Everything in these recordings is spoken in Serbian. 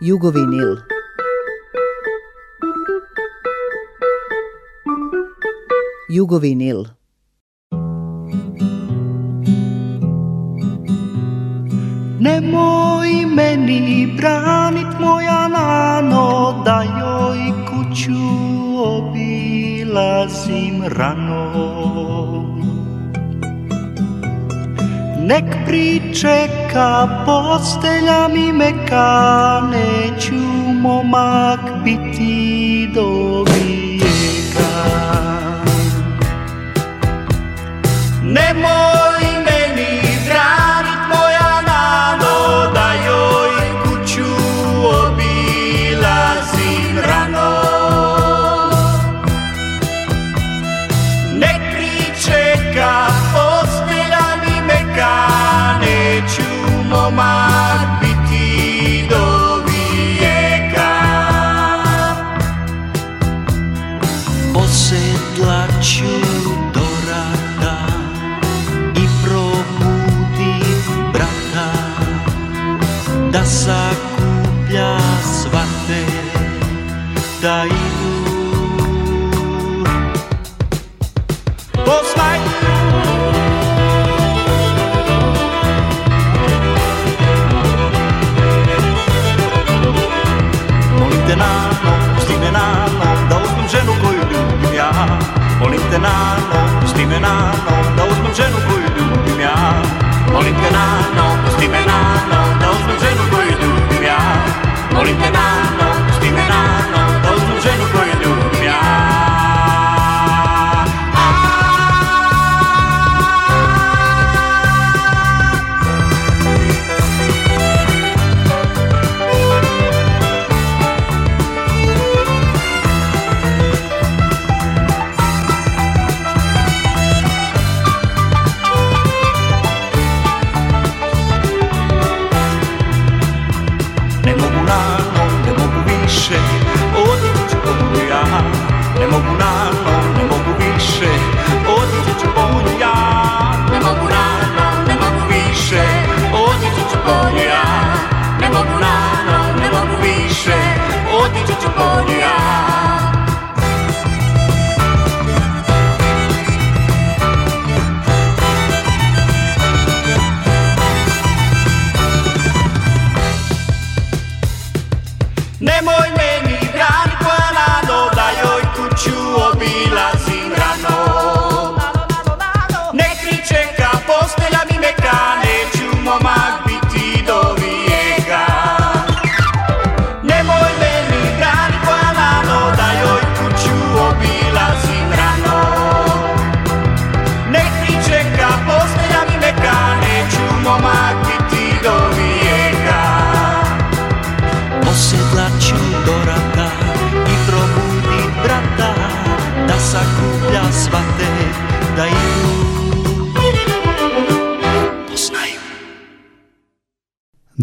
Jugovinil. Jugovinil. Nemoj meni branit moja nano da joj kuću obilazim rano Nek pričeka postelja mi meka, neću momak biti do vijeka. Nemoj sakuplja svate da idu Molim te nano, pusti me nano, da uzmem ženu koju ljubim ja Molim te nano, pusti me nano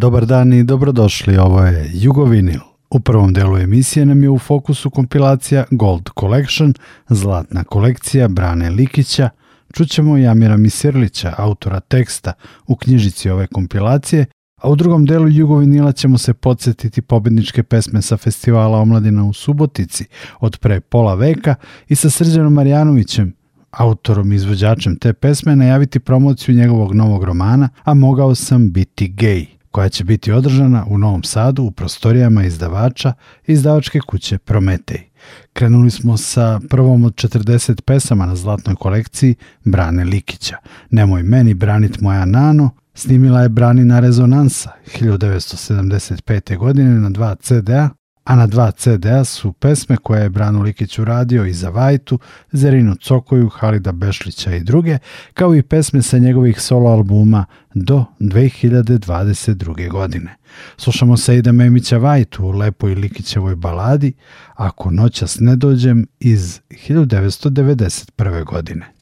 dobar dan i dobrodošli. Ovo je Jugovinil. U prvom delu emisije nam je u fokusu kompilacija Gold Collection, Zlatna kolekcija Brane Likića, čućemo i Amira Misirlića, autora teksta u knjižici ove kompilacije, a u drugom delu Jugovinila ćemo se podsjetiti pobedničke pesme sa festivala Omladina u Subotici od pre pola veka i sa Srđanom Marjanovićem, autorom i izvođačem te pesme najaviti promociju njegovog novog romana, a mogao sam biti gej koja će biti održana u Novom Sadu u prostorijama izdavača izdavačke kuće Prometej. Krenuli smo sa prvom od 40 pesama na zlatnoj kolekciji Brane Likića. Nemoj meni branit moja nano, snimila je Branina Rezonansa 1975. godine na dva CD-a a na dva CD-a su pesme koje je Branu Likić uradio i za Vajtu, Zerinu Cokoju, Halida Bešlića i druge, kao i pesme sa njegovih solo albuma do 2022. godine. Slušamo se da Memića Vajtu u lepoj Likićevoj baladi Ako noćas ne dođem iz 1991. godine.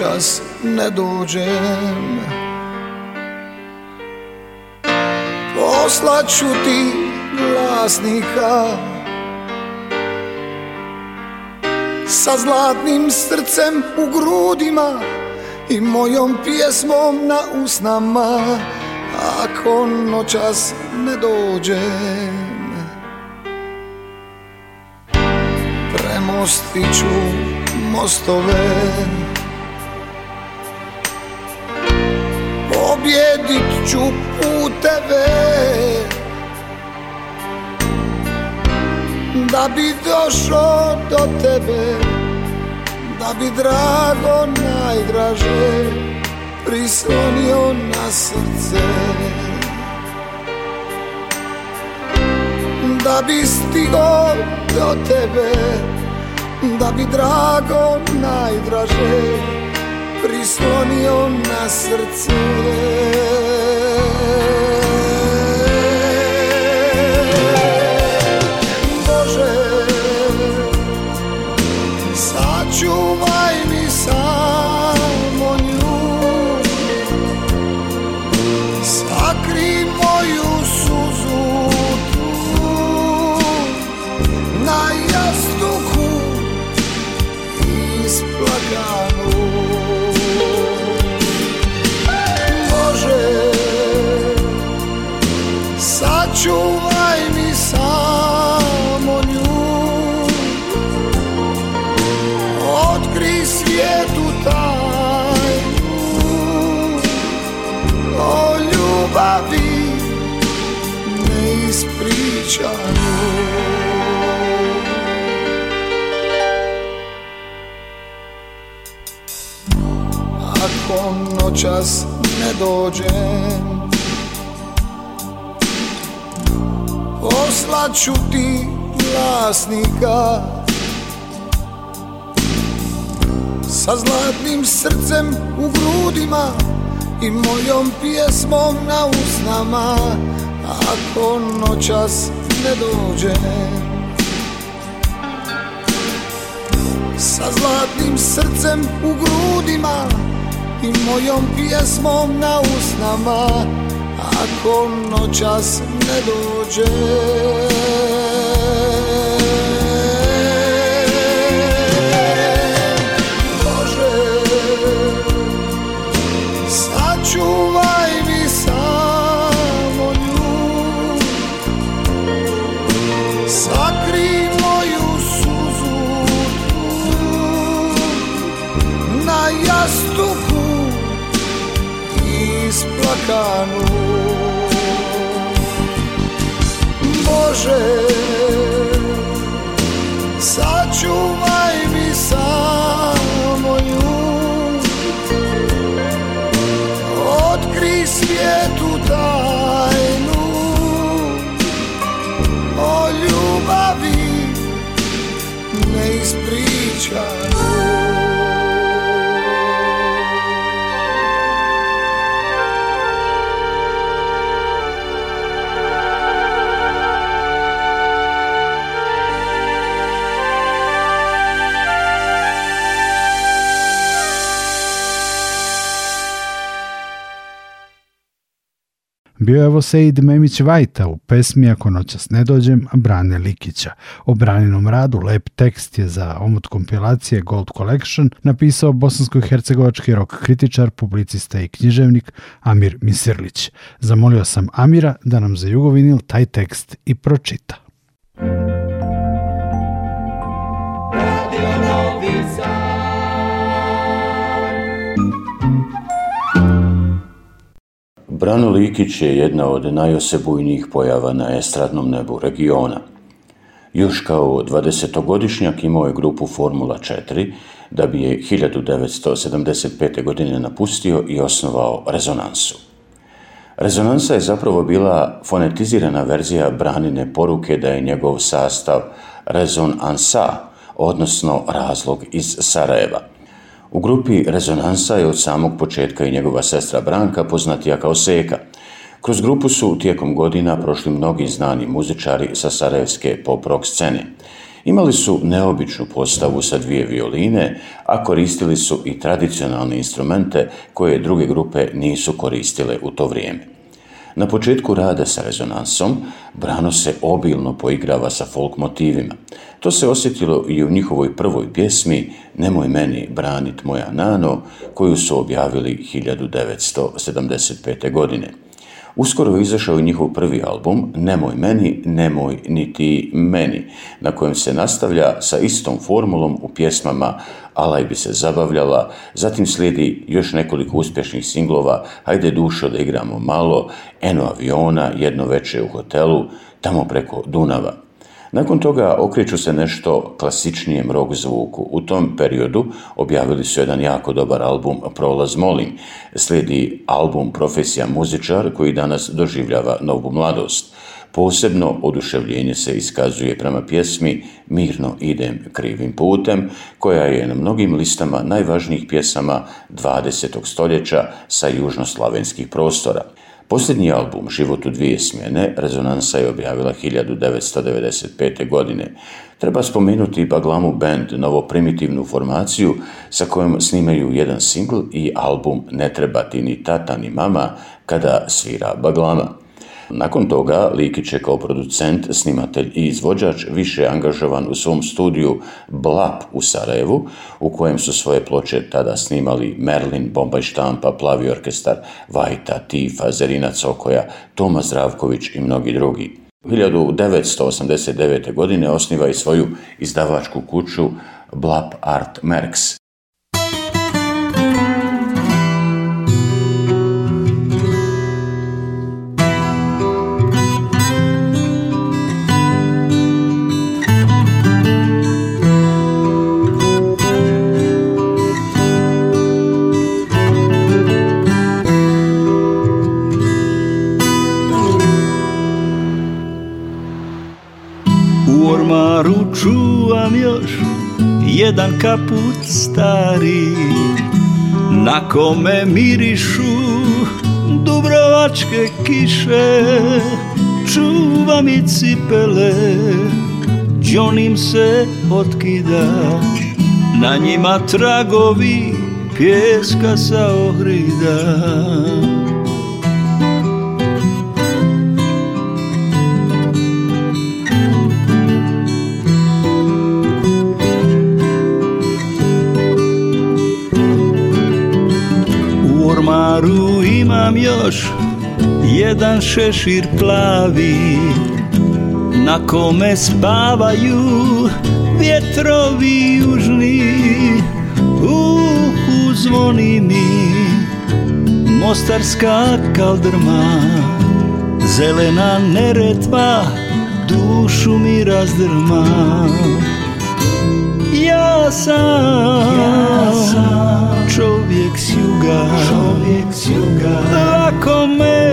čas ne dođem Poslaću ti glasnika Sa zlatnim srcem u grudima I mojom pjesmom na usnama Ako noćas ne dođem Premostit mostove ću u tebe Da bi došao do tebe Da bi drago najdraže Prislonio na srce Da bi stigo do tebe Da bi drago najdraže Prislonio na srce Bože, sačuvaj mi sam ako noćas ne dođem Poslaću ti vlasnika Sa zlatnim srcem u grudima I mojom pjesmom na usnama Ako noćas ne dođem Sa zlatnim srcem u grudima i moją pjesmom na usnama Ako noćas ne dođe danu Bože bio je se memić Vajta u pesmi Ako noćas ne dođem, Brane Likića. O Braninom radu lep tekst je za omot kompilacije Gold Collection napisao bosansko-hercegovački rok kritičar, publicista i književnik Amir Misirlić. Zamolio sam Amira da nam za Jugovinil taj tekst i pročita. Brano Likić je jedna od najosebujnijih pojava na estradnom nebu regiona. Još kao 20-godišnjak imao je grupu Formula 4, da bi je 1975. godine napustio i osnovao rezonansu. Rezonansa je zapravo bila fonetizirana verzija branine poruke da je njegov sastav rezonansa, odnosno razlog iz Sarajeva – u grupi Rezonansa je od samog početka i njegova sestra Branka poznatija kao Seka. Kroz grupu su tijekom godina prošli mnogi znani muzičari sa sarajevske pop rock scene. Imali su neobičnu postavu sa dvije violine, a koristili su i tradicionalne instrumente koje druge grupe nisu koristile u to vrijeme. Na početku rada sa rezonansom, Brano se obilno poigrava sa folk motivima. To se osjetilo i u njihovoj prvoj pjesmi Nemoj meni branit moja nano, koju su objavili 1975. godine. Uskoro je izašao i njihov prvi album Nemoj meni, nemoj niti meni, na kojem se nastavlja sa istom formulom u pjesmama Alaj bi se zabavljala, zatim slijedi još nekoliko uspješnih singlova Hajde dušo da igramo malo, Eno aviona, Jedno veče u hotelu, tamo preko Dunava. Nakon toga okreću se nešto klasičnijem rock zvuku. U tom periodu objavili su jedan jako dobar album Prolaz molim. Slijedi album Profesija muzičar koji danas doživljava novu mladost. Posebno oduševljenje se iskazuje prema pjesmi Mirno idem krivim putem, koja je na mnogim listama najvažnijih pjesama 20. stoljeća sa južnoslavenskih prostora. Posljednji album, Život u dvije smjene, Rezonansa je objavila 1995. godine. Treba spomenuti Baglamu Band, novo primitivnu formaciju sa kojom snimaju jedan singl i album Ne treba ti ni tata ni mama kada svira Baglama. Nakon toga Likić je kao producent, snimatelj i izvođač više angažovan u svom studiju Blap u Sarajevu, u kojem su svoje ploče tada snimali Merlin, Bombaj Štampa, Plavi orkestar, Vajta, Tifa, Zerina Cokoja, Toma Zdravković i mnogi drugi. 1989. godine osniva i svoju izdavačku kuću Blap Art Merks, ormaru čuvam još jedan kaput stari na kome mirišu dubrovačke kiše čuvam i cipele džonim se otkida na njima tragovi pjeska sa ohrida nam još jedan šešir plavi na kome spavaju vjetrovi južni uhu zvoni mi mostarska kaldrma zelena neretva dušu mi razdrma ja sam, ja sam čovjek s juga, čovjek s me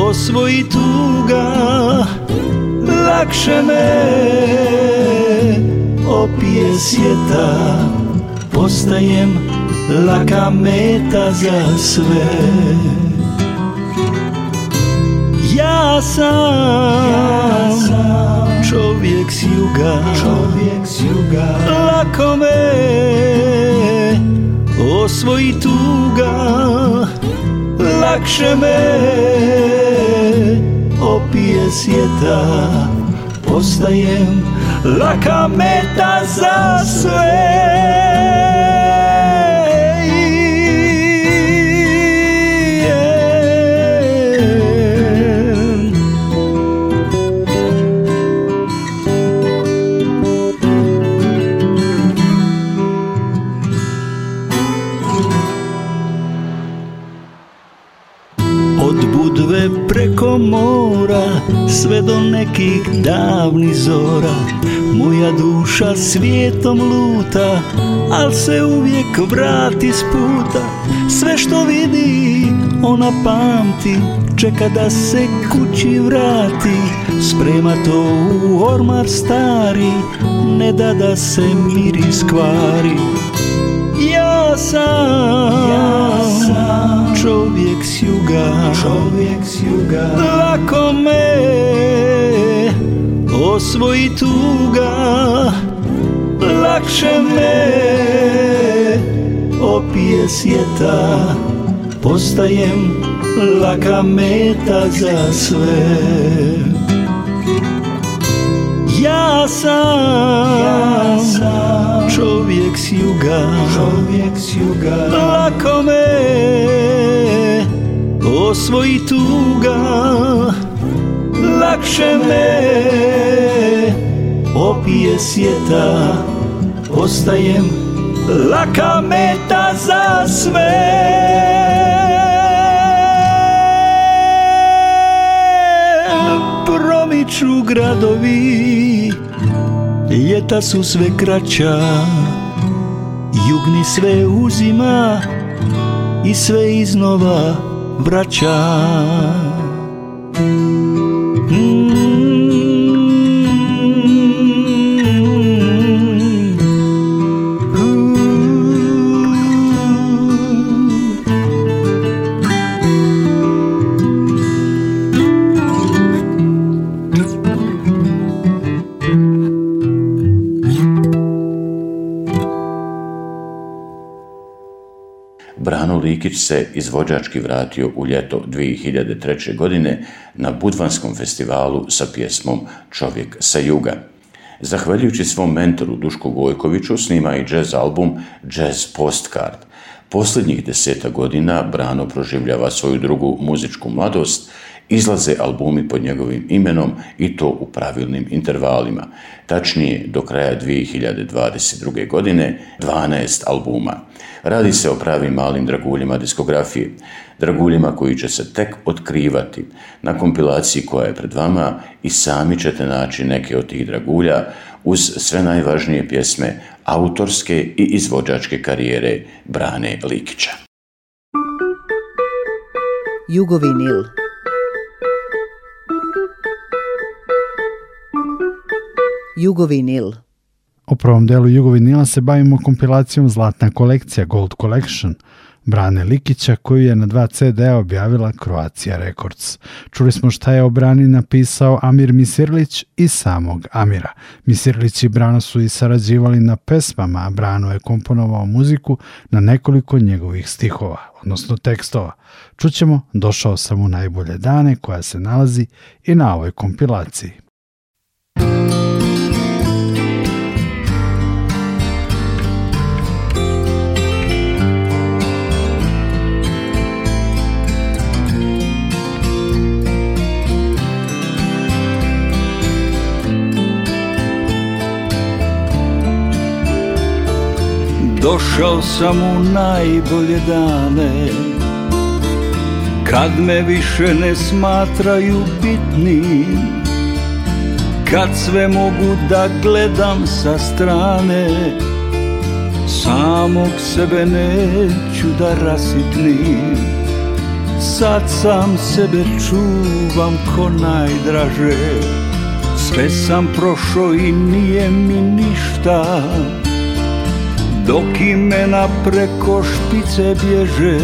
osvoji tuga, lakše me opije sjeta, postajem laka meta za sve. Ja ja sam Čovjek s juga, čovjek s juga Lako me osvoji tuga Lakše me opije sjeta Postajem laka meta za sve mora Sve do nekih davnih zora Moja duša svijetom luta Al se uvijek vrati s puta Sve što vidi ona pamti Čeka da se kući vrati Sprema to u ormar stari Ne da da se miri skvari Ja sam juga, čovjek s juga, lako me osvoji tuga, lakše me opije sjeta, postajem laka meta za sve. Ja sam, čovjek s juga, čovjek lako me svoji tuga Lakše me opije sjeta ostajem laka meta za sve Promiču gradovi Ljeta su sve kraća jugni sve uzima i sve iznova врача. Đikić se izvođački vratio u ljeto 2003. godine na Budvanskom festivalu sa pjesmom Čovjek sa juga. Zahvaljujući svom mentoru Dušku Gojkoviću snima i jazz album Jazz Postcard. Posljednjih deseta godina Brano proživljava svoju drugu muzičku mladost izlaze albumi pod njegovim imenom i to u pravilnim intervalima. Tačnije, do kraja 2022. godine 12 albuma. Radi se o pravim malim draguljima diskografije, draguljima koji će se tek otkrivati. Na kompilaciji koja je pred vama i sami ćete naći neke od tih dragulja uz sve najvažnije pjesme autorske i izvođačke karijere Brane Likića. nil. Jugovinil. U prvom delu Jugovinila se bavimo kompilacijom Zlatna kolekcija Gold Collection Brane Likića koju je na dva CD-a objavila Croatia Records. Čuli smo šta je o Brani napisao Amir Misirlić i samog Amira. Misirlić i Brano su i sarađivali na pesmama, a Brano je komponovao muziku na nekoliko njegovih stihova, odnosno tekstova. Čućemo Došao sam u najbolje dane koja se nalazi i na ovoj kompilaciji. Muzika Došao sam u najbolje dane Kad me više ne smatraju bitnim Kad sve mogu da gledam sa strane Samog sebe neću da rasitnim, Sad sam sebe čuvam ko najdraže Sve sam prošao i nije mi ništa dok imena preko špice bježe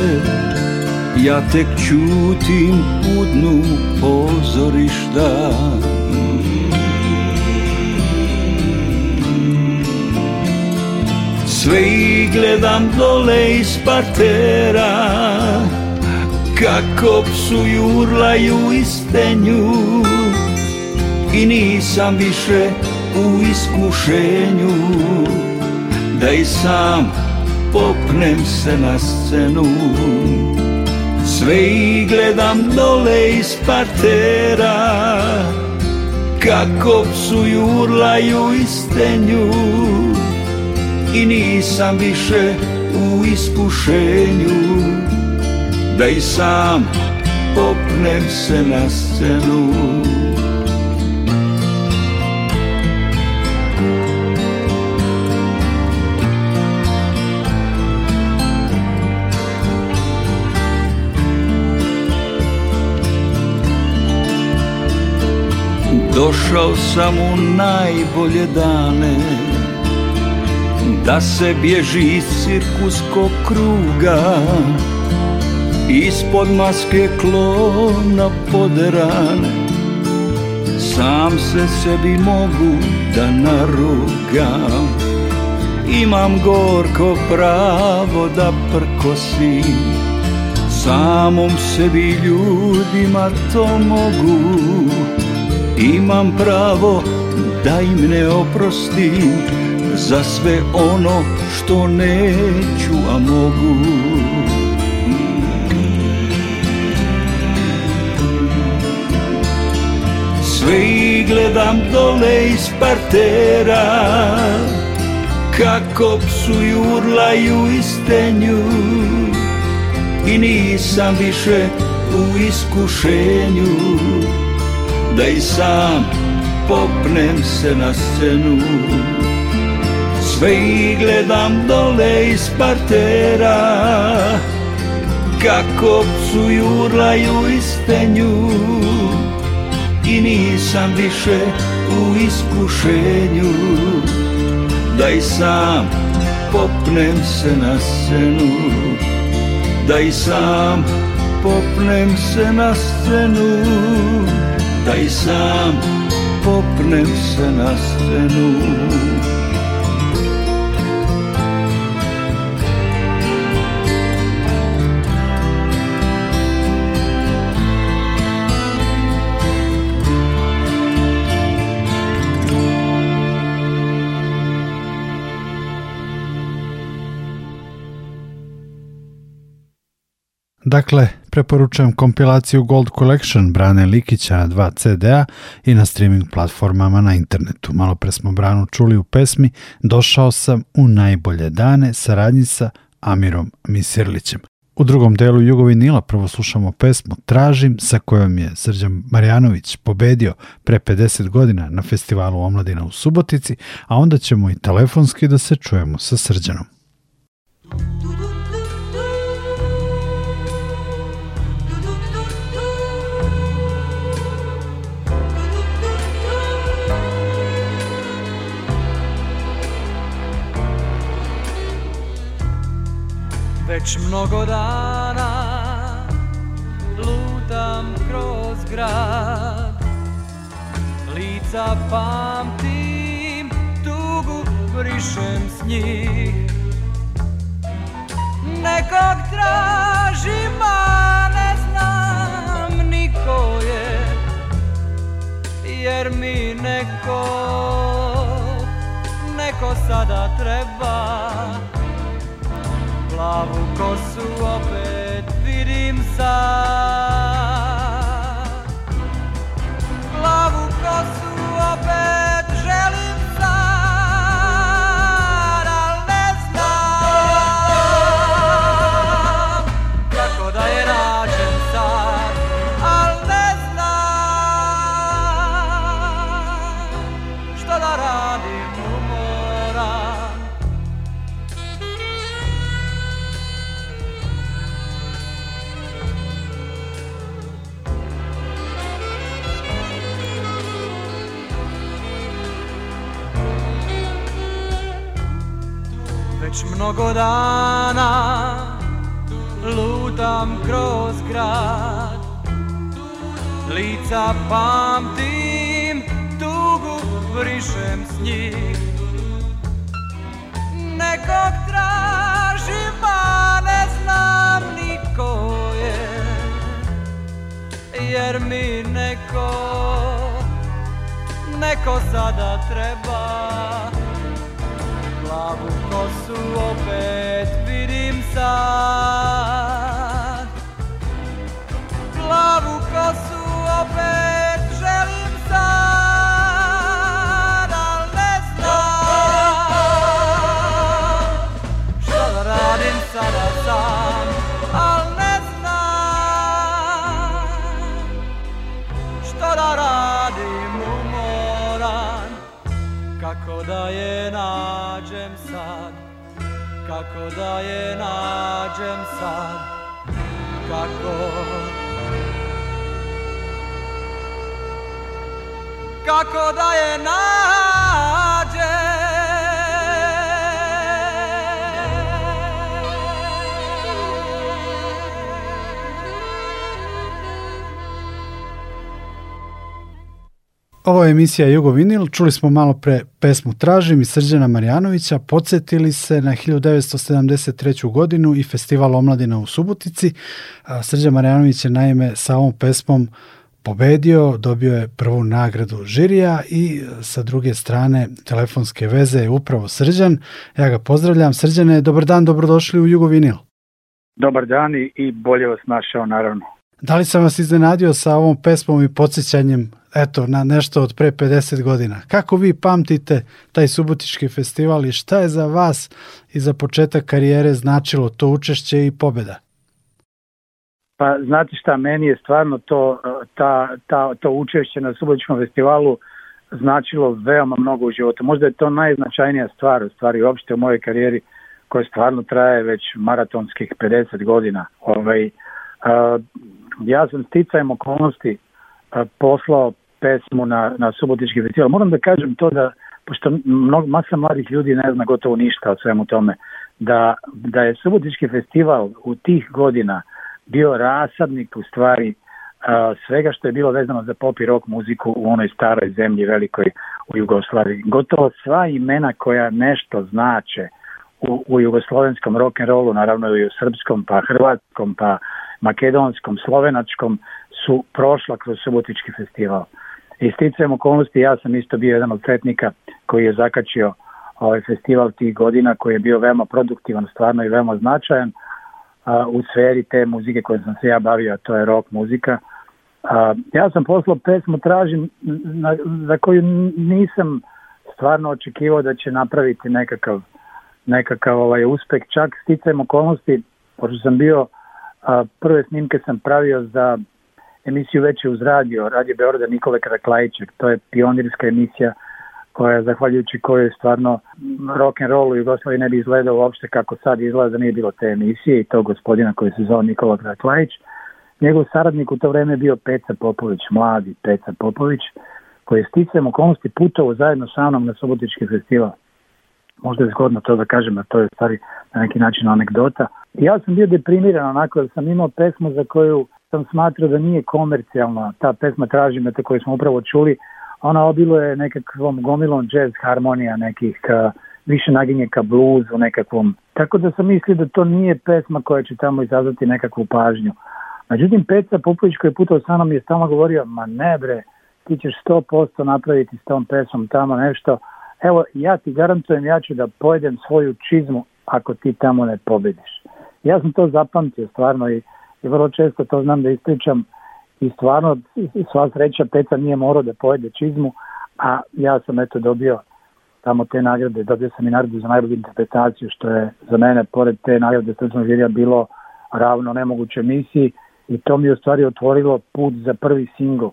Ja tek čutim u dnu pozorišta Sve i gledam dole iz partera Kako psu jurlaju i stenju I nisam više u iskušenju da i sam popnem se na scenu Sve i gledam dole iz partera Kako psu jurlaju i stenju I nisam više u iskušenju Da i sam popnem se na scenu Došao sam u najbolje dane Da se bježi iz cirkuskog kruga Ispod maske klona rane, Sam se sebi mogu da narugam Imam gorko pravo da prkosim Samom sebi ljudima to mogu imam pravo da im ne oprostim za sve ono što neću, a mogu. Sve gledam dole iz partera, kako psuju, urlaju i stenju, i nisam više u iskušenju da i sam popnem se na scenu Sve i gledam dole iz partera Kako psuju, urlaju i stenju I nisam više u iskušenju Da i sam popnem se na scenu Da i sam popnem se na scenu da i sam popnem se na scenu Dakle, preporučujem kompilaciju Gold Collection Brane Likića na dva CD-a i na streaming platformama na internetu. Malo pre smo Branu čuli u pesmi Došao sam u najbolje dane saradnji sa Amirom Misirlićem. U drugom delu Jugovinila prvo slušamo pesmu Tražim sa kojom je Srđan Marjanović pobedio pre 50 godina na festivalu Omladina u Subotici, a onda ćemo i telefonski da se čujemo sa Srđanom. Već mnogo dana lutam kroz grad Lica pamtim, tugu brišem s njih Nekog tražim, a ne znam niko je Jer mi neko, neko sada treba Plavu kosu opet vidim sad Plavu kosu opet Već mnogo dana lutam kroz grad Lica pamtim, tugu vrišem s njih Nekog tražim, a ne znam niko je Jer mi neko, neko sada treba Plavu kosu opet vidim sad Plavu kosu opet želim sad Al ne znam Što da radim sada sam Al ne znam Što da radim umoran Kako da je nam kako da je nađem sad, kako Kako da je nađem Ovo je emisija Jugo Vinil, čuli smo malo pre pesmu Tražim i Srđana Marjanovića, podsjetili se na 1973. godinu i festival Omladina u Subutici. Srđan Marjanović je naime sa ovom pesmom pobedio, dobio je prvu nagradu žirija i e, sa druge strane telefonske veze je upravo Srđan. Ja ga pozdravljam. Srđane, dobar dan, dobrodošli u Jugo Vinil. Dobar dan i bolje vas našao naravno. Da li sam vas iznenadio sa ovom pesmom i podsjećanjem eto, na nešto od pre 50 godina. Kako vi pamtite taj Subotički festival i šta je za vas i za početak karijere značilo to učešće i pobeda? Pa znate šta, meni je stvarno to, ta, ta, to učešće na Subotičkom festivalu značilo veoma mnogo u životu. Možda je to najznačajnija stvar u stvari uopšte u mojoj karijeri koja stvarno traje već maratonskih 50 godina. Ovaj, ja sam sticajem okolnosti poslao pesmu na, na Subotički festival. Moram da kažem to da, pošto masa mladih ljudi ne zna gotovo ništa o svemu tome, da, da je Subotički festival u tih godina bio rasadnik u stvari svega što je bilo vezano za pop i rock muziku u onoj staroj zemlji velikoj u Jugoslaviji. Gotovo sva imena koja nešto znače u, u jugoslovenskom rock and rollu, naravno i u srpskom, pa hrvatskom, pa makedonskom, slovenačkom su prošla kroz Subotički festival. I sticajem okolnosti ja sam isto bio jedan od sretnika koji je zakačio ovaj festival tih godina koji je bio veoma produktivan stvarno i veoma značajan u sferi te muzike kojom sam se ja bavio, a to je rock muzika. ja sam poslao pesmu Tražim za koju nisam stvarno očekivao da će napraviti nekakav, nekakav ovaj uspeh. Čak sticajem okolnosti, pošto sam bio, prve snimke sam pravio za emisiju Veće uz radio, radio beorga Nikole Karaklajićeg. To je pionirska emisija koja, zahvaljujući je stvarno rock and roll u Jugoslaviji ne bi izgledao uopšte kako sad izgleda da nije bilo te emisije i to gospodina koji se zove Nikola Karaklajić. Njegov saradnik u to vreme je bio Peca Popović, mladi Peca Popović, koji je sticajem okolnosti putovo zajedno sa mnom na Subotički festival. Možda je zgodno to da kažem, a to je stvari na neki način anegdota. ja sam bio deprimiran onako, jer sam imao pesmu za koju sam smatrao da nije komercijalna ta pesma Traži me, koju smo upravo čuli, ona obiluje nekakvom gomilom jazz harmonija nekih više naginje ka bluzu nekakvom. Tako da sam mislio da to nije pesma koja će tamo izazvati nekakvu pažnju. Međutim, Peca Popović koji je putao sa mnom je stalno govorio, ma ne bre, ti ćeš 100% napraviti s tom pesmom tamo nešto. Evo, ja ti garantujem, ja ću da pojedem svoju čizmu ako ti tamo ne pobediš. Ja sam to zapamtio stvarno i i vrlo često to znam da ispričam i stvarno sva sreća Peca nije morao da pojede čizmu, a ja sam eto dobio tamo te nagrade, dobio sam i nagradu za najbolju interpretaciju, što je za mene pored te nagrade stručnog žirija bilo ravno nemoguće misiji i to mi je u stvari otvorilo put za prvi singl,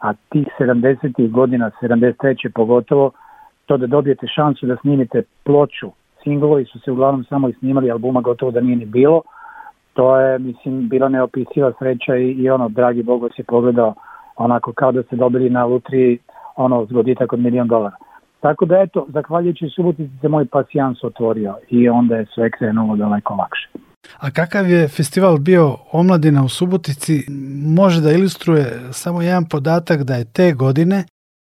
a tih 70. godina, 73. pogotovo, to da dobijete šansu da snimite ploču, singlovi su se uglavnom samo i snimali, albuma gotovo da nije ni bilo, to je, mislim, bilo neopisiva sreća i, i ono, dragi Bog se pogledao, onako kao da se dobili na lutri, ono zgoditak od milijon dolara. Tako da eto, zahvaljujući Subotici se moj pasijans otvorio i onda je sve krenulo daleko lakše. A kakav je festival bio omladina u Subotici može da ilustruje samo jedan podatak da je te godine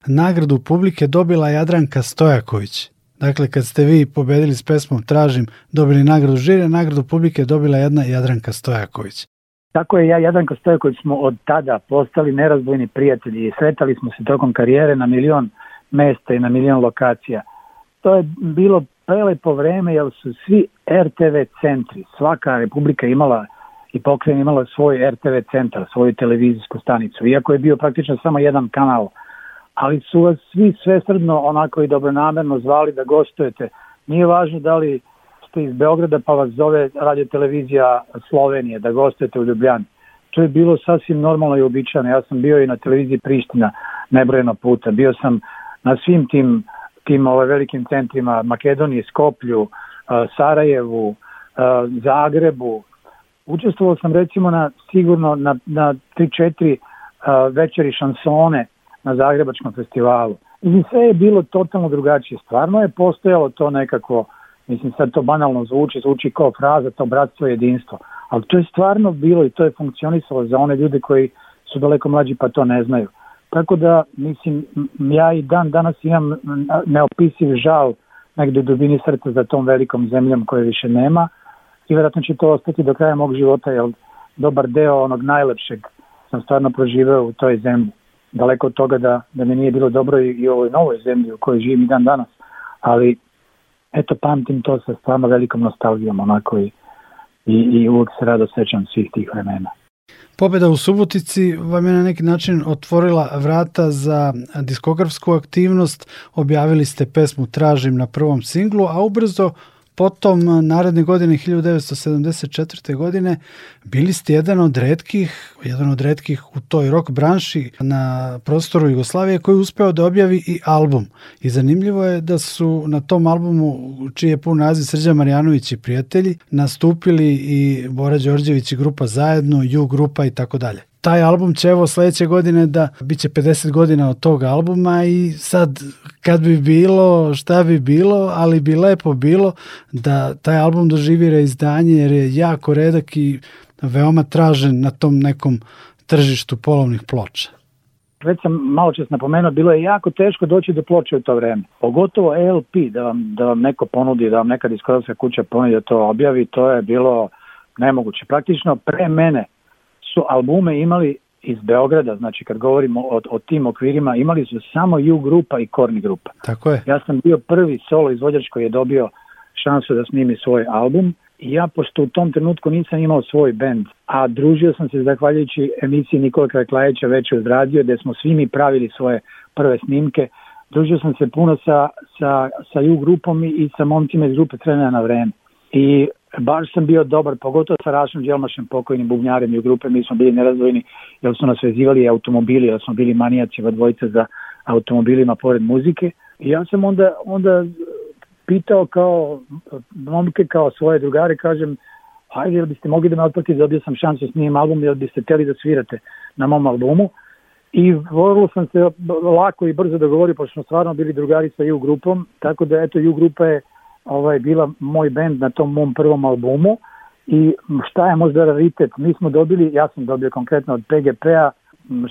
nagradu publike dobila Jadranka Stojaković. Dakle, kad ste vi pobedili s pesmom Tražim, dobili nagradu žire, nagradu publike dobila jedna Jadranka Stojaković. Tako je, ja Jadranka Stojaković smo od tada postali nerazbojni prijatelji i sretali smo se tokom karijere na milion mesta i na milion lokacija. To je bilo prelepo vreme jer su svi RTV centri, svaka republika imala i pokrajina imala svoj RTV centar, svoju televizijsku stanicu, iako je bio praktično samo jedan kanal ali su vas svi svesredno onako i dobronamerno zvali da gostujete. Nije važno da li ste iz Beograda pa vas zove radio televizija Slovenije da gostujete u Ljubljani. To je bilo sasvim normalno i uobičajeno. Ja sam bio i na televiziji Priština nebrojeno puta. Bio sam na svim tim, tim ovaj, velikim centrima Makedonije, Skoplju, eh, Sarajevu, eh, Zagrebu. Učestvovao sam recimo na sigurno na, na 3-4 eh, večeri šansone na Zagrebačkom festivalu. I sve je bilo totalno drugačije. Stvarno je postojalo to nekako, mislim sad to banalno zvuči, zvuči kao fraza, to bratstvo i jedinstvo. Ali to je stvarno bilo i to je funkcionisalo za one ljude koji su daleko mlađi pa to ne znaju. Tako da, mislim, ja i dan danas imam neopisiv žal negdje u dubini srca za tom velikom zemljom koje više nema i vjerojatno će to ostati do kraja mog života, jer dobar deo onog najlepšeg sam stvarno proživao u toj zemlji daleko od toga da, da mi nije bilo dobro i, u ovoj novoj zemlji u kojoj živim i dan danas, ali eto pamtim to sa stvarno velikom nostalgijom onako i, i, i uvijek se rado svih tih vremena. Pobjeda u Subotici vam je na neki način otvorila vrata za diskografsku aktivnost, objavili ste pesmu Tražim na prvom singlu, a ubrzo Potom, eh, naredne godine, 1974. godine, bili ste jedan od redkih, jedan od redkih u toj rock branši na prostoru Jugoslavije koji je uspio da objavi i album. I zanimljivo je da su na tom albumu, čiji je pun naziv Srđa Marjanović i prijatelji, nastupili i Bora Đorđević i grupa zajedno, Ju grupa i tako dalje taj album će evo sljedeće godine da bit će 50 godina od tog albuma i sad kad bi bilo šta bi bilo, ali bi lepo bilo da taj album doživi reizdanje jer je jako redak i veoma tražen na tom nekom tržištu polovnih ploča. Već sam malo čas napomenuo, bilo je jako teško doći do ploče u to vrijeme. Pogotovo LP, da vam, da vam neko ponudi, da vam neka diskografska kuća ponudi da to objavi, to je bilo nemoguće. Praktično pre mene albume imali iz Beograda, znači kad govorimo o, o tim okvirima, imali su samo U grupa i Korni grupa. Tako je. Ja sam bio prvi solo izvođač koji je dobio šansu da snimi svoj album i ja pošto u tom trenutku nisam imao svoj bend, a družio sam se zahvaljujući emisiji Nikola Kraklajeća već uz radio gdje smo svi mi pravili svoje prve snimke, družio sam se puno sa, sa, sa U grupom i sa momcima iz grupe Trenera na vreme. I baš sam bio dobar, pogotovo sa Rašom Đelmašem, pokojnim bubnjarem i u grupe, mi smo bili nerazvojni, jer su nas vezivali automobili, jer smo bili va dvojica za automobilima pored muzike. I ja sam onda, onda pitao kao momke, kao svoje drugare, kažem, hajde, jel biste mogli da me otprati, dobio sam šansu s njim album, jel biste teli da svirate na mom albumu. I vrlo sam se lako i brzo dogovorio, pošto smo stvarno bili drugari sa U grupom, tako da eto, U grupa je ovaj, bila moj bend na tom mom prvom albumu i šta je možda raritet, mi smo dobili, ja sam dobio konkretno od PGP-a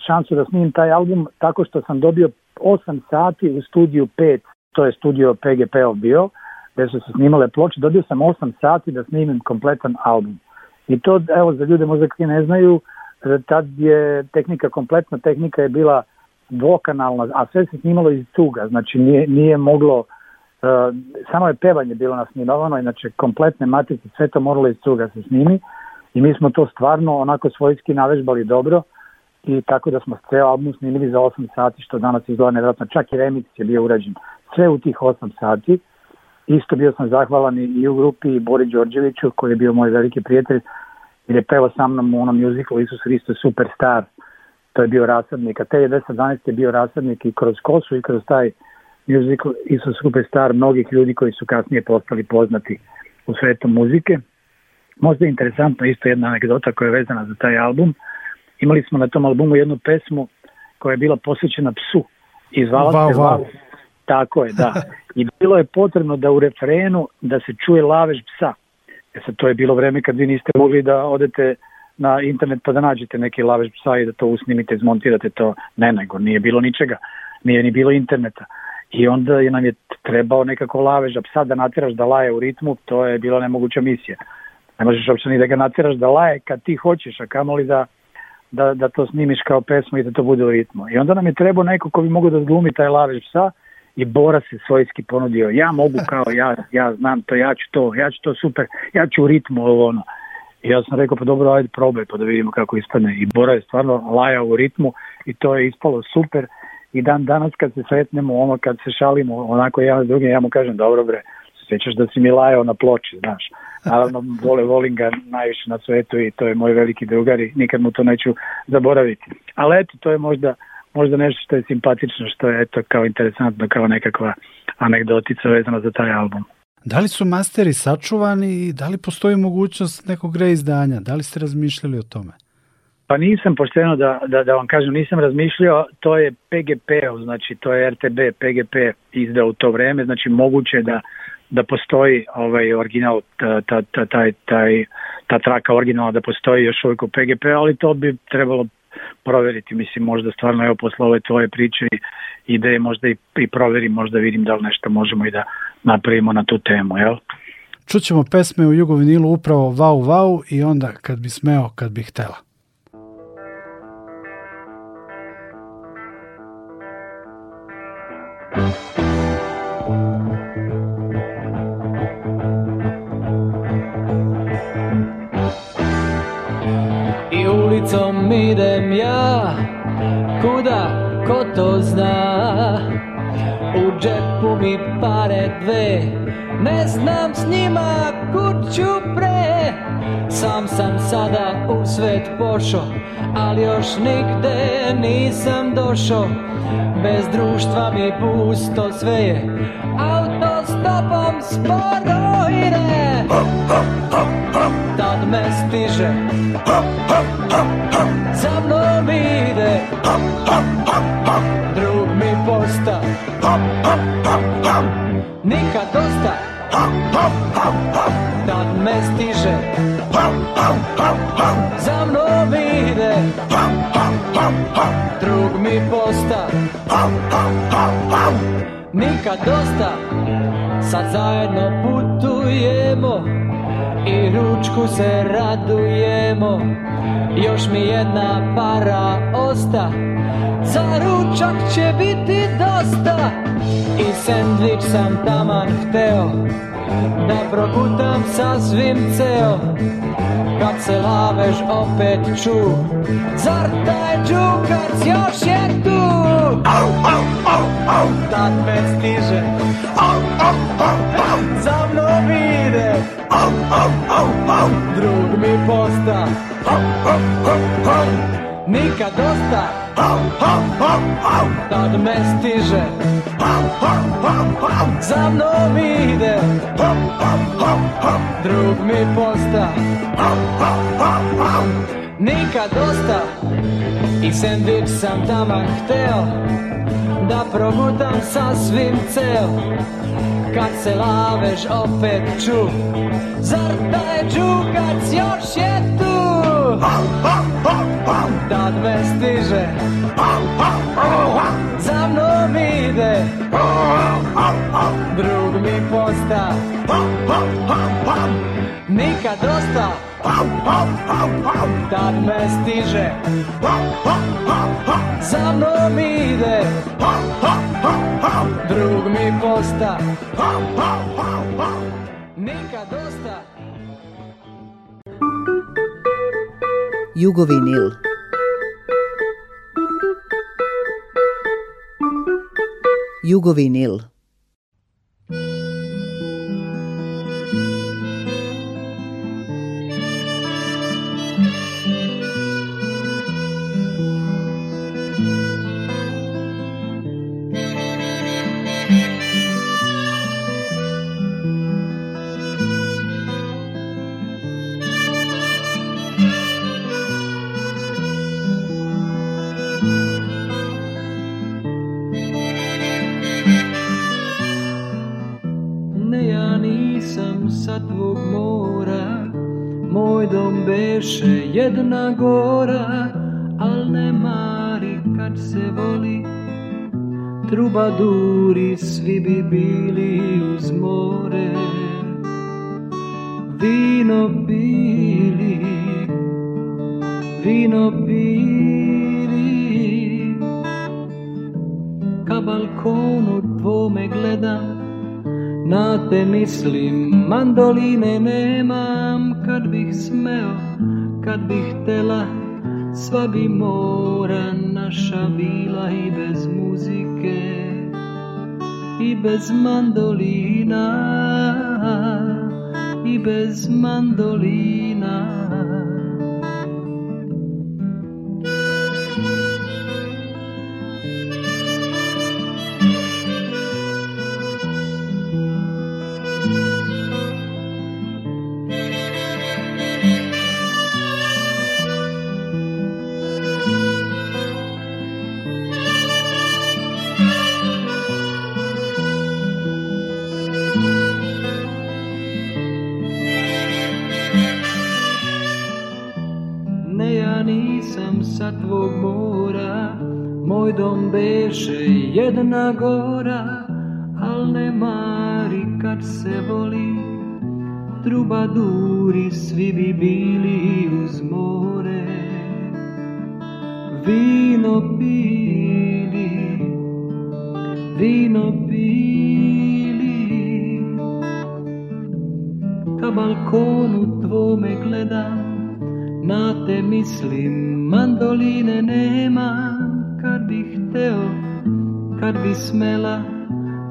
šansu da snimim taj album tako što sam dobio 8 sati u studiju 5, to je studio PGP-ov bio, gdje su se snimale ploče, dobio sam 8 sati da snimim kompletan album. I to, evo, za ljude možda koji ne znaju, e, tad je tehnika, kompletna tehnika je bila dvokanalna, a sve se snimalo iz tuga. znači nije, nije moglo E, samo je pevanje bilo nasminovano inače kompletne matice, sve to moralo iz cuga se snimi i mi smo to stvarno onako svojski navežbali dobro i tako da smo sve album snimili za 8 sati, što danas izgleda nevratno, čak i remix je bio urađen, sve u tih 8 sati. Isto bio sam zahvalan i u grupi i Bori Đorđeviću koji je bio moj veliki prijatelj jer je pevao sa mnom u onom mjuziklu Isus Hristo Superstar, to je bio rasadnik, a je 1112 je bio rasadnik i kroz kosu i kroz taj musical Isus star mnogih ljudi koji su kasnije postali poznati u svetu muzike. Možda je interesantno isto jedna anegdota koja je vezana za taj album. Imali smo na tom albumu jednu pesmu koja je bila posvećena psu i zvala se Tako je, da. I bilo je potrebno da u refrenu da se čuje lavež psa. E sad, to je bilo vreme kad vi niste mogli da odete na internet pa da nađete neki lavež psa i da to usnimite, izmontirate to. Ne, nego nije bilo ničega. Nije ni bilo interneta i onda je nam je trebao nekako lavež, da psa da natjeraš da laje u ritmu, to je bila nemoguća misija. Ne možeš uopće ni da ga natjeraš da laje kad ti hoćeš, a kamoli da, da, da to snimiš kao pesmu i da to bude u ritmu. I onda nam je trebao neko ko bi mogao da zglumi taj lavež psa i Bora se svojski ponudio, ja mogu kao ja, ja znam to, ja ću to, ja ću to super, ja ću u ritmu ovo ono. I ja sam rekao, pa dobro, ajde probaj, pa da vidimo kako ispadne. I Bora je stvarno lajao u ritmu i to je ispalo super i dan danas kad se sretnemo, ono kad se šalimo, onako jedan s drugim, ja mu kažem, dobro bre, sjećaš da si mi lajao na ploči, znaš. Naravno, vole volim ga najviše na svetu i to je moj veliki drugar i nikad mu to neću zaboraviti. Ali eto, to je možda, možda nešto što je simpatično, što je eto kao interesantno, kao nekakva anegdotica vezana za taj album. Da li su masteri sačuvani i da li postoji mogućnost nekog reizdanja? Da li ste razmišljali o tome? Pa nisam pošteno da, da, da vam kažem, nisam razmišljao, to je pgp znači to je RTB, PGP izdao u to vreme, znači moguće da, da postoji ovaj original, ta, ta, ta, taj, ta traka originala da postoji još uvijek u PGP, ali to bi trebalo proveriti, mislim možda stvarno evo posle ove tvoje priče i da možda i, i proverim, možda vidim da li nešto možemo i da napravimo na tu temu, jel? Čućemo pesme u Jugovinilu upravo Vau Vau i onda kad bi smeo, kad bi htela. I ulicom idem ja, kuda, ko to zna U džepu mi pare dve, ne znam s njima kuću pre sam sam sada u svet pošao, Ali još nigde nisam došo Bez društva mi pusto sve je Autostopom sporo ide Tad me stiže Za mnom ide Za mnom ide Drug mi posta Nikad dosta Sad zajedno putujemo I ručku se radujemo Još mi jedna para osta Za ručak će biti dosta i sandvič sam taman hteo Da progutam svim ceo Kad se laveš opet ču Zar taj džukac još je tu? Au, au, au, au Tad me stiže Au, au, au, au Za mnom ide Au, au, au, au Drug mi posta Au, au, au, au Nikad dosta Tad me stiže Za mnom ide Drug mi posta Nikad dosta I sandvič sam tamo hteo Da sa svim cel Kad se laveš opet ču Zar taj džukac još je tu da me stiže Za mnom ide Drug mi posta Nikad dosta Da me stiže Za mnom ide Drug mi posta Nikad dosta Jugovinil. Jugovinil. bješe jedna gora, al ne mari kad se voli. duri, svi bi bili uz more, vino bili, vino pili, Ka balkonu tvome gledam, na te mislim, mandoline nemam, kad bih smeo kad bi htela Sva bi mora naša bila i bez muzike I bez mandolina I bez mandolina 夜的那个。smela,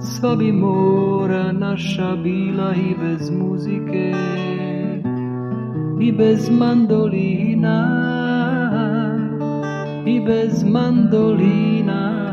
sva bi mora naša bila i bez muzike, i bez mandolina, i bez mandolina.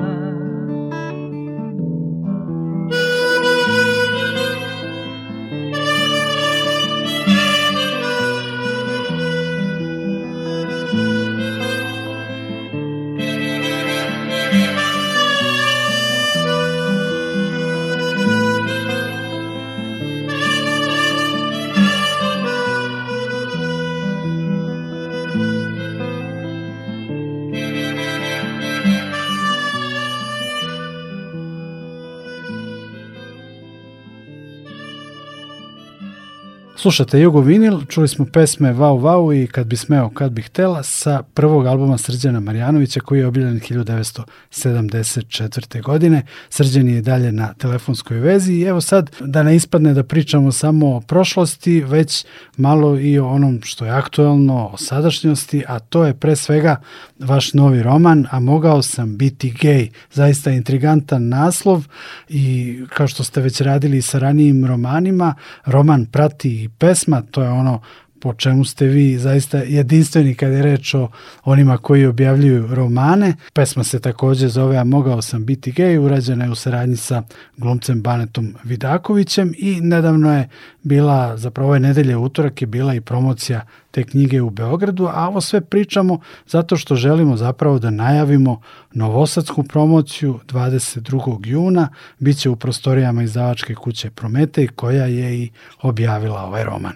Slušate Jugo Vinil, čuli smo pesme Vau Vau i Kad bi smeo, kad bi htela sa prvog albuma Srđana Marjanovića koji je objavljen 1974. godine. Srđan je dalje na telefonskoj vezi i evo sad da ne ispadne da pričamo samo o prošlosti, već malo i o onom što je aktualno o sadašnjosti, a to je pre svega vaš novi roman, a mogao sam biti gej. Zaista intrigantan naslov i kao što ste već radili sa ranijim romanima, roman prati i pesma, to je ono po čemu ste vi zaista jedinstveni kad je reč o onima koji objavljuju romane. Pesma se također zove A mogao sam biti gej, urađena je u saradnji sa glumcem Banetom Vidakovićem i nedavno je bila, zapravo ove nedelje utorak je bila i promocija te knjige u Beogradu, a ovo sve pričamo zato što želimo zapravo da najavimo novosadsku promociju 22. juna, bit će u prostorijama izdavačke kuće Promete koja je i objavila ovaj roman.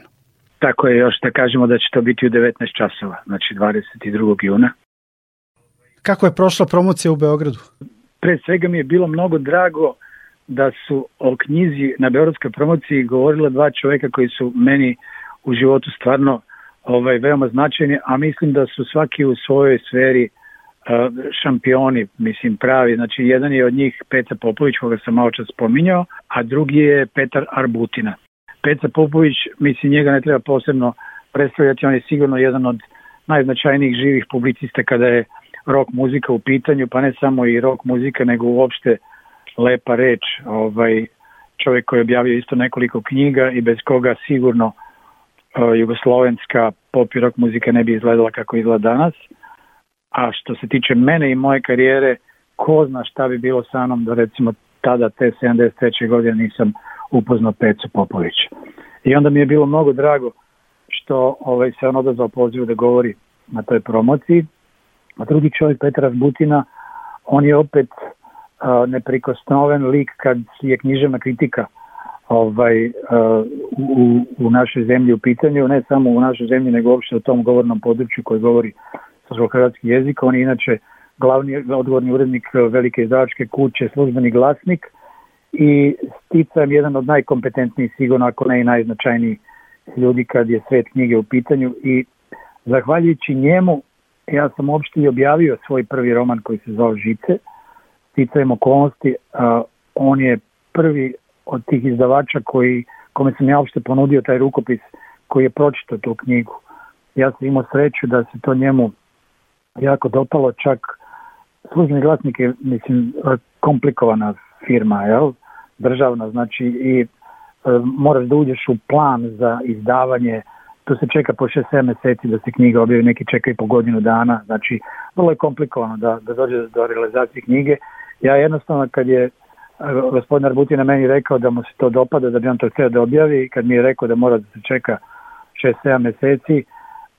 Tako je još da kažemo da će to biti u 19 časova, znači 22. juna. Kako je prošla promocija u Beogradu? Pre svega mi je bilo mnogo drago da su o knjizi na Beogradskoj promociji govorila dva čoveka koji su meni u životu stvarno ovaj, veoma značajni, a mislim da su svaki u svojoj sferi e, šampioni, mislim pravi, znači jedan je od njih Petar Popović koga sam malo čas spominjao, a drugi je Petar Arbutina. Peca Popović, mislim njega ne treba posebno predstavljati, on je sigurno jedan od najznačajnijih živih publicista kada je rock muzika u pitanju, pa ne samo i rock muzika, nego uopšte lepa reč, ovaj, čovjek koji je objavio isto nekoliko knjiga i bez koga sigurno e, jugoslovenska pop i rock muzika ne bi izgledala kako izgleda danas. A što se tiče mene i moje karijere, ko zna šta bi bilo sa mnom da recimo tada te 73. godine nisam upoznao Pecu Popović. I onda mi je bilo mnogo drago što ovaj, se on odazvao pozivu da govori na toj promociji. A drugi čovjek, Petra Butina, on je opet neprikostnoven neprikosnoven lik kad je književna kritika ovaj, u, u, našoj zemlji u pitanju, ne samo u našoj zemlji, nego uopće u tom govornom području koji govori hrvatski jezik. On je inače glavni odgovorni urednik velike izdavačke kuće, službeni glasnik, i sticam jedan od najkompetentnijih sigurno ako ne i najznačajniji ljudi kad je svet knjige u pitanju i zahvaljujući njemu ja sam uopšte i objavio svoj prvi roman koji se zove Žice sticajem okolnosti a, on je prvi od tih izdavača koji, kome sam ja uopšte ponudio taj rukopis koji je pročitao tu knjigu ja sam imao sreću da se to njemu jako dopalo čak službeni glasnik je mislim komplikovana firma, jel? Državna, znači i e, moraš da uđeš u plan za izdavanje, to se čeka po 6-7 meseci da se knjiga objavi, neki čeka i po godinu dana, znači vrlo je komplikovano da, da dođe do realizacije knjige. Ja jednostavno kad je e, gospodin Arbutina meni rekao da mu se to dopada, da bi on to htio da objavi, kad mi je rekao da mora da se čeka 6-7 meseci,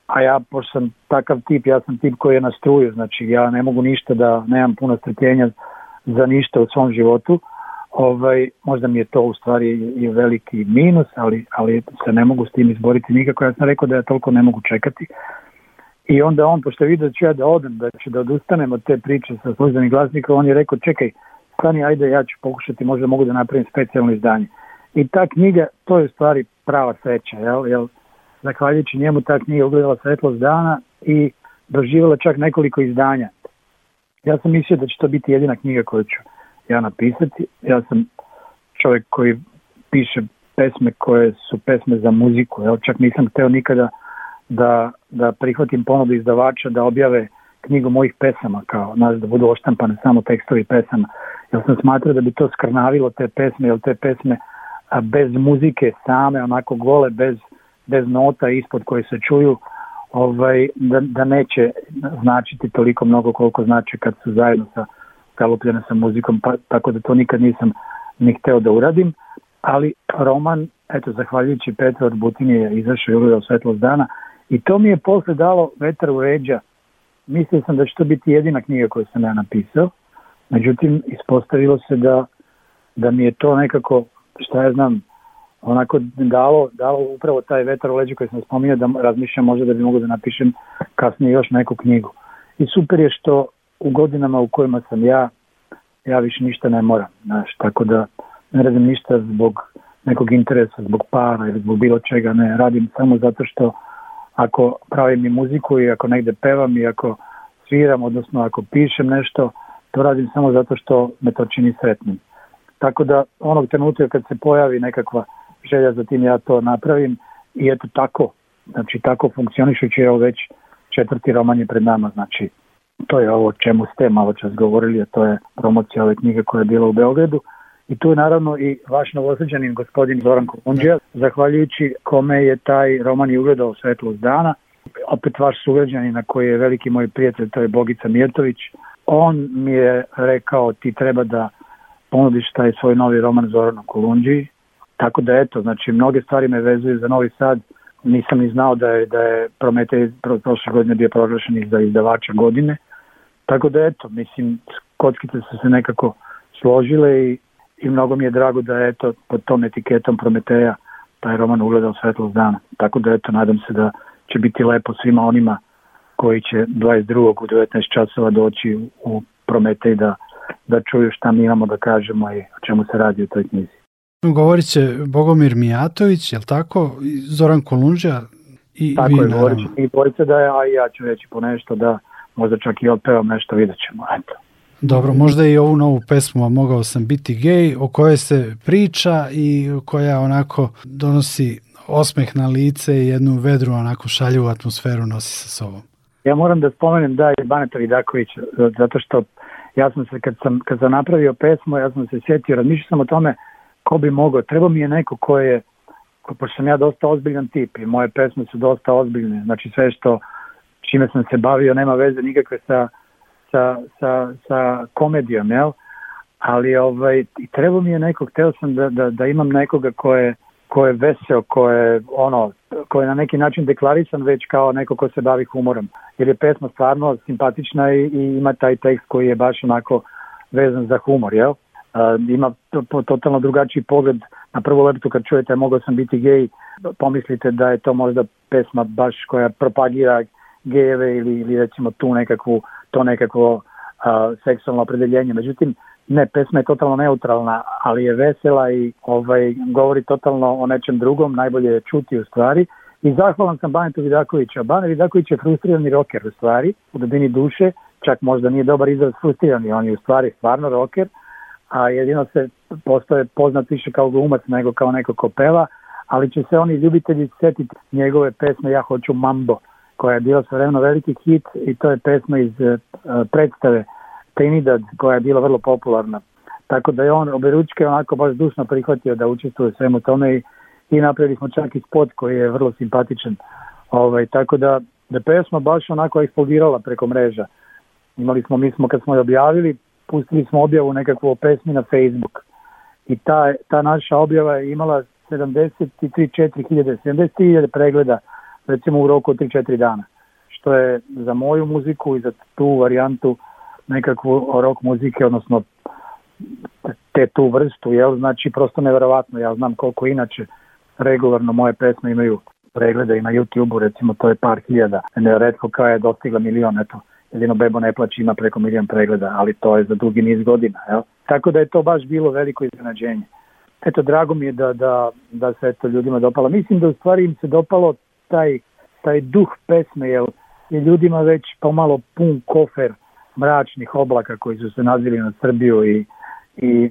a ja, pošto sam takav tip, ja sam tip koji je na struju, znači ja ne mogu ništa da, nemam puno strpljenja, za ništa u svom životu, ovaj, možda mi je to u stvari veliki minus, ali, ali se ne mogu s tim izboriti nikako. Ja sam rekao da ja toliko ne mogu čekati. I onda on, pošto je vidio da ću ja da odem, da ću da odustanem od te priče sa službenim glasnikom, on je rekao čekaj, stani, ajde, ja ću pokušati, možda mogu da napravim specijalno izdanje. I ta knjiga, to je u stvari prava sreća, jel? jel zahvaljujući njemu ta knjiga ugledala svetlost dana i doživjela čak nekoliko izdanja. Ja sam mislio da će to biti jedina knjiga koju ću ja napisati. Ja sam čovjek koji piše pesme koje su pesme za muziku. Ja čak nisam htio nikada da, da prihvatim ponudu izdavača da objave knjigu mojih pesama, kao, nas da budu oštampane samo tekstovi pesama. Jer sam smatrao da bi to skrnavilo te pesme, jer te pesme a bez muzike same, onako gole, bez, bez nota ispod koje se čuju, ovaj, da, da neće značiti toliko mnogo koliko znači kad su zajedno sa zalupljene sa muzikom, pa, tako da to nikad nisam ni hteo da uradim, ali roman, eto, zahvaljujući od Butinje, je izašao i ugledao svetlost dana i to mi je posle dalo vetar u ređa. Mislio sam da će to biti jedina knjiga koju sam ja napisao, međutim, ispostavilo se da, da mi je to nekako, šta ja znam, onako dalo, upravo taj vetar u leđu koji sam spominjao da razmišljam možda da bi mogu da napišem kasnije još neku knjigu. I super je što u godinama u kojima sam ja, ja više ništa ne moram, znaš, tako da ne radim ništa zbog nekog interesa, zbog para ili zbog bilo čega, ne, radim samo zato što ako pravim i muziku i ako negde pevam i ako sviram, odnosno ako pišem nešto, to radim samo zato što me to čini sretnim. Tako da onog trenutka kad se pojavi nekakva želja za tim ja to napravim i eto tako, znači tako funkcionišući evo već četvrti roman je pred nama, znači to je ovo čemu ste malo čas govorili, a to je promocija ove knjige koja je bila u Beogradu. I tu je naravno i vaš novosađanin gospodin Zoran Kolundžija, zahvaljujući kome je taj roman i ugledao svetlost dana. Opet vaš sugrađanin na koji je veliki moj prijatelj, to je Bogica Mijetović. On mi je rekao ti treba da ponudiš taj svoj novi roman Zoran Kolundžiji tako da eto, znači mnoge stvari me vezuju za Novi Sad. Nisam ni znao da je, da je Prometej prošle godine bio proglašen za izdavača godine. Tako da eto, mislim, kockice su se nekako složile i, i mnogo mi je drago da eto pod tom etiketom Prometeja taj roman ugledao svetlost dana. Tako da eto, nadam se da će biti lepo svima onima koji će 22. u 19 časova doći u Prometej da, da čuju šta mi imamo da kažemo i o čemu se radi u toj knjizi. Govorit će Bogomir Mijatović, jel tako? Zoran Kolunđa i tako je, govorit da je, a ja ću reći nešto, da možda čak i opevam nešto, vidjet ćemo, eto. Dobro, možda i ovu novu pesmu a Mogao sam biti gej, o kojoj se priča i koja onako donosi osmeh na lice i jednu vedru onako u atmosferu nosi sa sobom. Ja moram da spomenem da je Baneta Vidaković, zato što ja sam se, kad sam, kad sam napravio pesmu, ja sam se sjetio, razmišljao sam o tome ko bi mogao, treba mi je neko ko je, ko, pošto sam ja dosta ozbiljan tip i moje pesme su dosta ozbiljne, znači sve što čime sam se bavio nema veze nikakve sa, sa, sa, sa komedijom, jel? Ali ovaj, treba mi je nekog, htio sam da, da, da imam nekoga ko je, ko je veseo, ko je, ono, ko je na neki način deklarisan već kao neko ko se bavi humorom. Jer je pesma stvarno simpatična i, i ima taj tekst koji je baš onako vezan za humor, jel? Eh, ima totalno drugačiji pogled na prvu leptu kad čujete mogao sam biti gej, pomislite da je to možda pesma baš koja propagira gejeve ili, ili recimo tu nekakvu, to nekakvo eh, seksualno opredeljenje. Međutim, ne, pesma je totalno neutralna, ali je vesela i ovaj, govori totalno o nečem drugom, najbolje je čuti u stvari. I zahvalan sam Banetu Vidakovića. Bane Vidaković je frustrirani roker u stvari, u dubini duše, čak možda nije dobar izraz frustrirani, on je u stvari stvarno roker, a jedino se postoje poznat više kao glumac nego kao neko ko peva, ali će se oni ljubitelji sjetiti njegove pesme Ja hoću mambo, koja je bila svojevremeno veliki hit i to je pesma iz e, predstave Trinidad koja je bila vrlo popularna. Tako da je on oberučke onako baš dušno prihvatio da učestvuje svemu tome i, napravili smo čak i spot koji je vrlo simpatičan. Ovaj, tako da, da pesma baš onako eksplodirala preko mreža. Imali smo, mi smo kad smo je objavili, pustili smo objavu nekakvu o pesmi na Facebook. I ta, ta naša objava je imala 73000 4 hiljade, pregleda recimo u roku od 3-4 dana. Što je za moju muziku i za tu varijantu nekakvu rok muzike, odnosno te tu vrstu, jel? Znači, prosto nevjerovatno. ja znam koliko inače regularno moje pesme imaju pregleda i na youtube recimo to je par hiljada. Redko kao je dostigla milion, eto, Lino Bebo ne plaći ima preko milijan pregleda, ali to je za dugi niz godina. Jel? Tako da je to baš bilo veliko iznenađenje. Eto, drago mi je da, da, da se to ljudima dopalo. Mislim da u stvari im se dopalo taj, taj duh pesme, jer je ljudima već pomalo pun kofer mračnih oblaka koji su se nazvili na Srbiju i, i,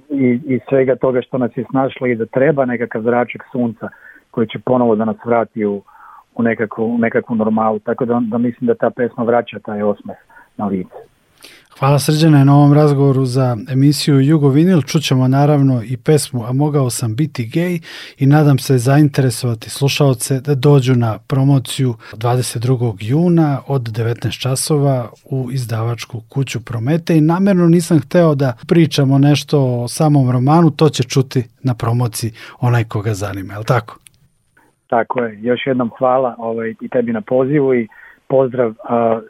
i, svega toga što nas je snašlo i da treba nekakav zračak sunca koji će ponovo da nas vrati u, u nekakvu, nekakvu normalu. Tako da, da mislim da ta pesma vraća taj osmeh na Hvala Srđane na ovom razgovoru za emisiju Jugo Vinil. Čućemo naravno i pesmu A mogao sam biti gej i nadam se zainteresovati slušaoce da dođu na promociju 22. juna od 19 časova u izdavačku kuću Promete i namjerno nisam hteo da pričamo nešto o samom romanu, to će čuti na promociji onaj koga zanima, je tako? Tako je, još jednom hvala ovaj, i tebi na pozivu i pozdrav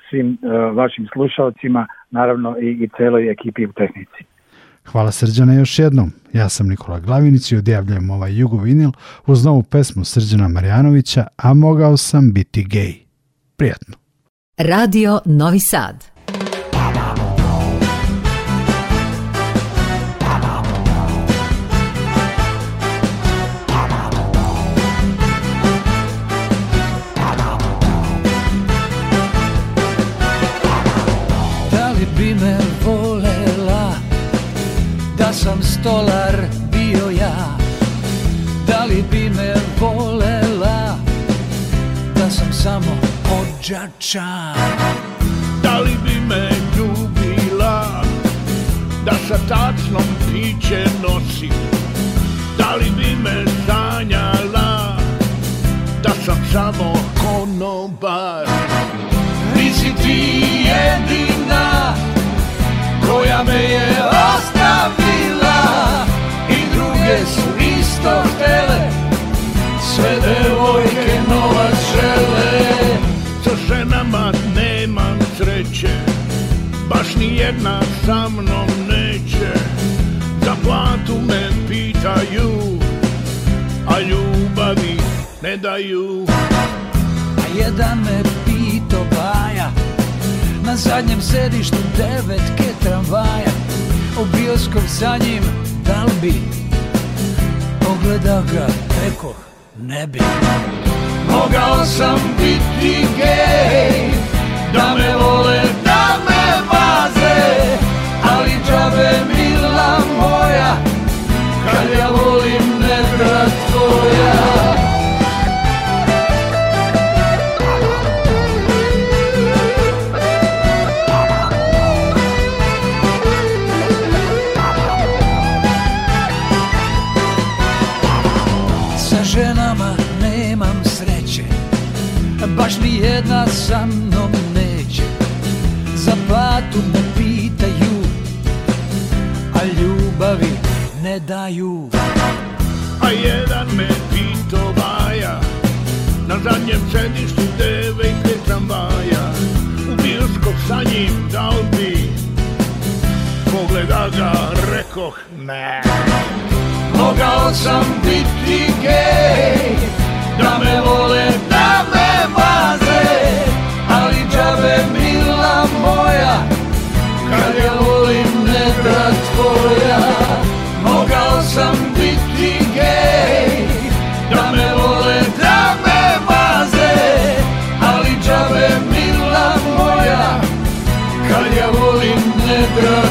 svim vašim slušalcima, naravno i, i celoj ekipi u tehnici. Hvala Srđana još jednom. Ja sam Nikola Glavinić i odjavljam ovaj vinil uz novu pesmu Srđana Marjanovića, a mogao sam biti gej. Prijatno. Radio Novi Sad. čača Da li bi me ljubila Da sa tacnom piće nosim Da li bi me sanjala Da sam samo konobar Nisi ti jedina Koja me je ostavila I druge su isto htele Sve ženama nemam sreće Baš ni jedna sa mnom neće Za platu me pitaju A ljubavi ne daju A jedan me pito baja Na zadnjem sedištu devetke tramvaja U bioskop za njim da bi Pogledao ga preko ne bi mogao sam biti gej, da me vole Daju A jedan me pito baja Na zadnjem sedištu deve i tramvaja U bioskop sa njim dao bi Pogleda ga, rekoh ne Mogao sam biti gej Da me vole, da me maze Ali džabe mila moja Kad ja volim ne sam biti gej Da me vole, da me maze Ali džabe mila moja Kad ja volim ne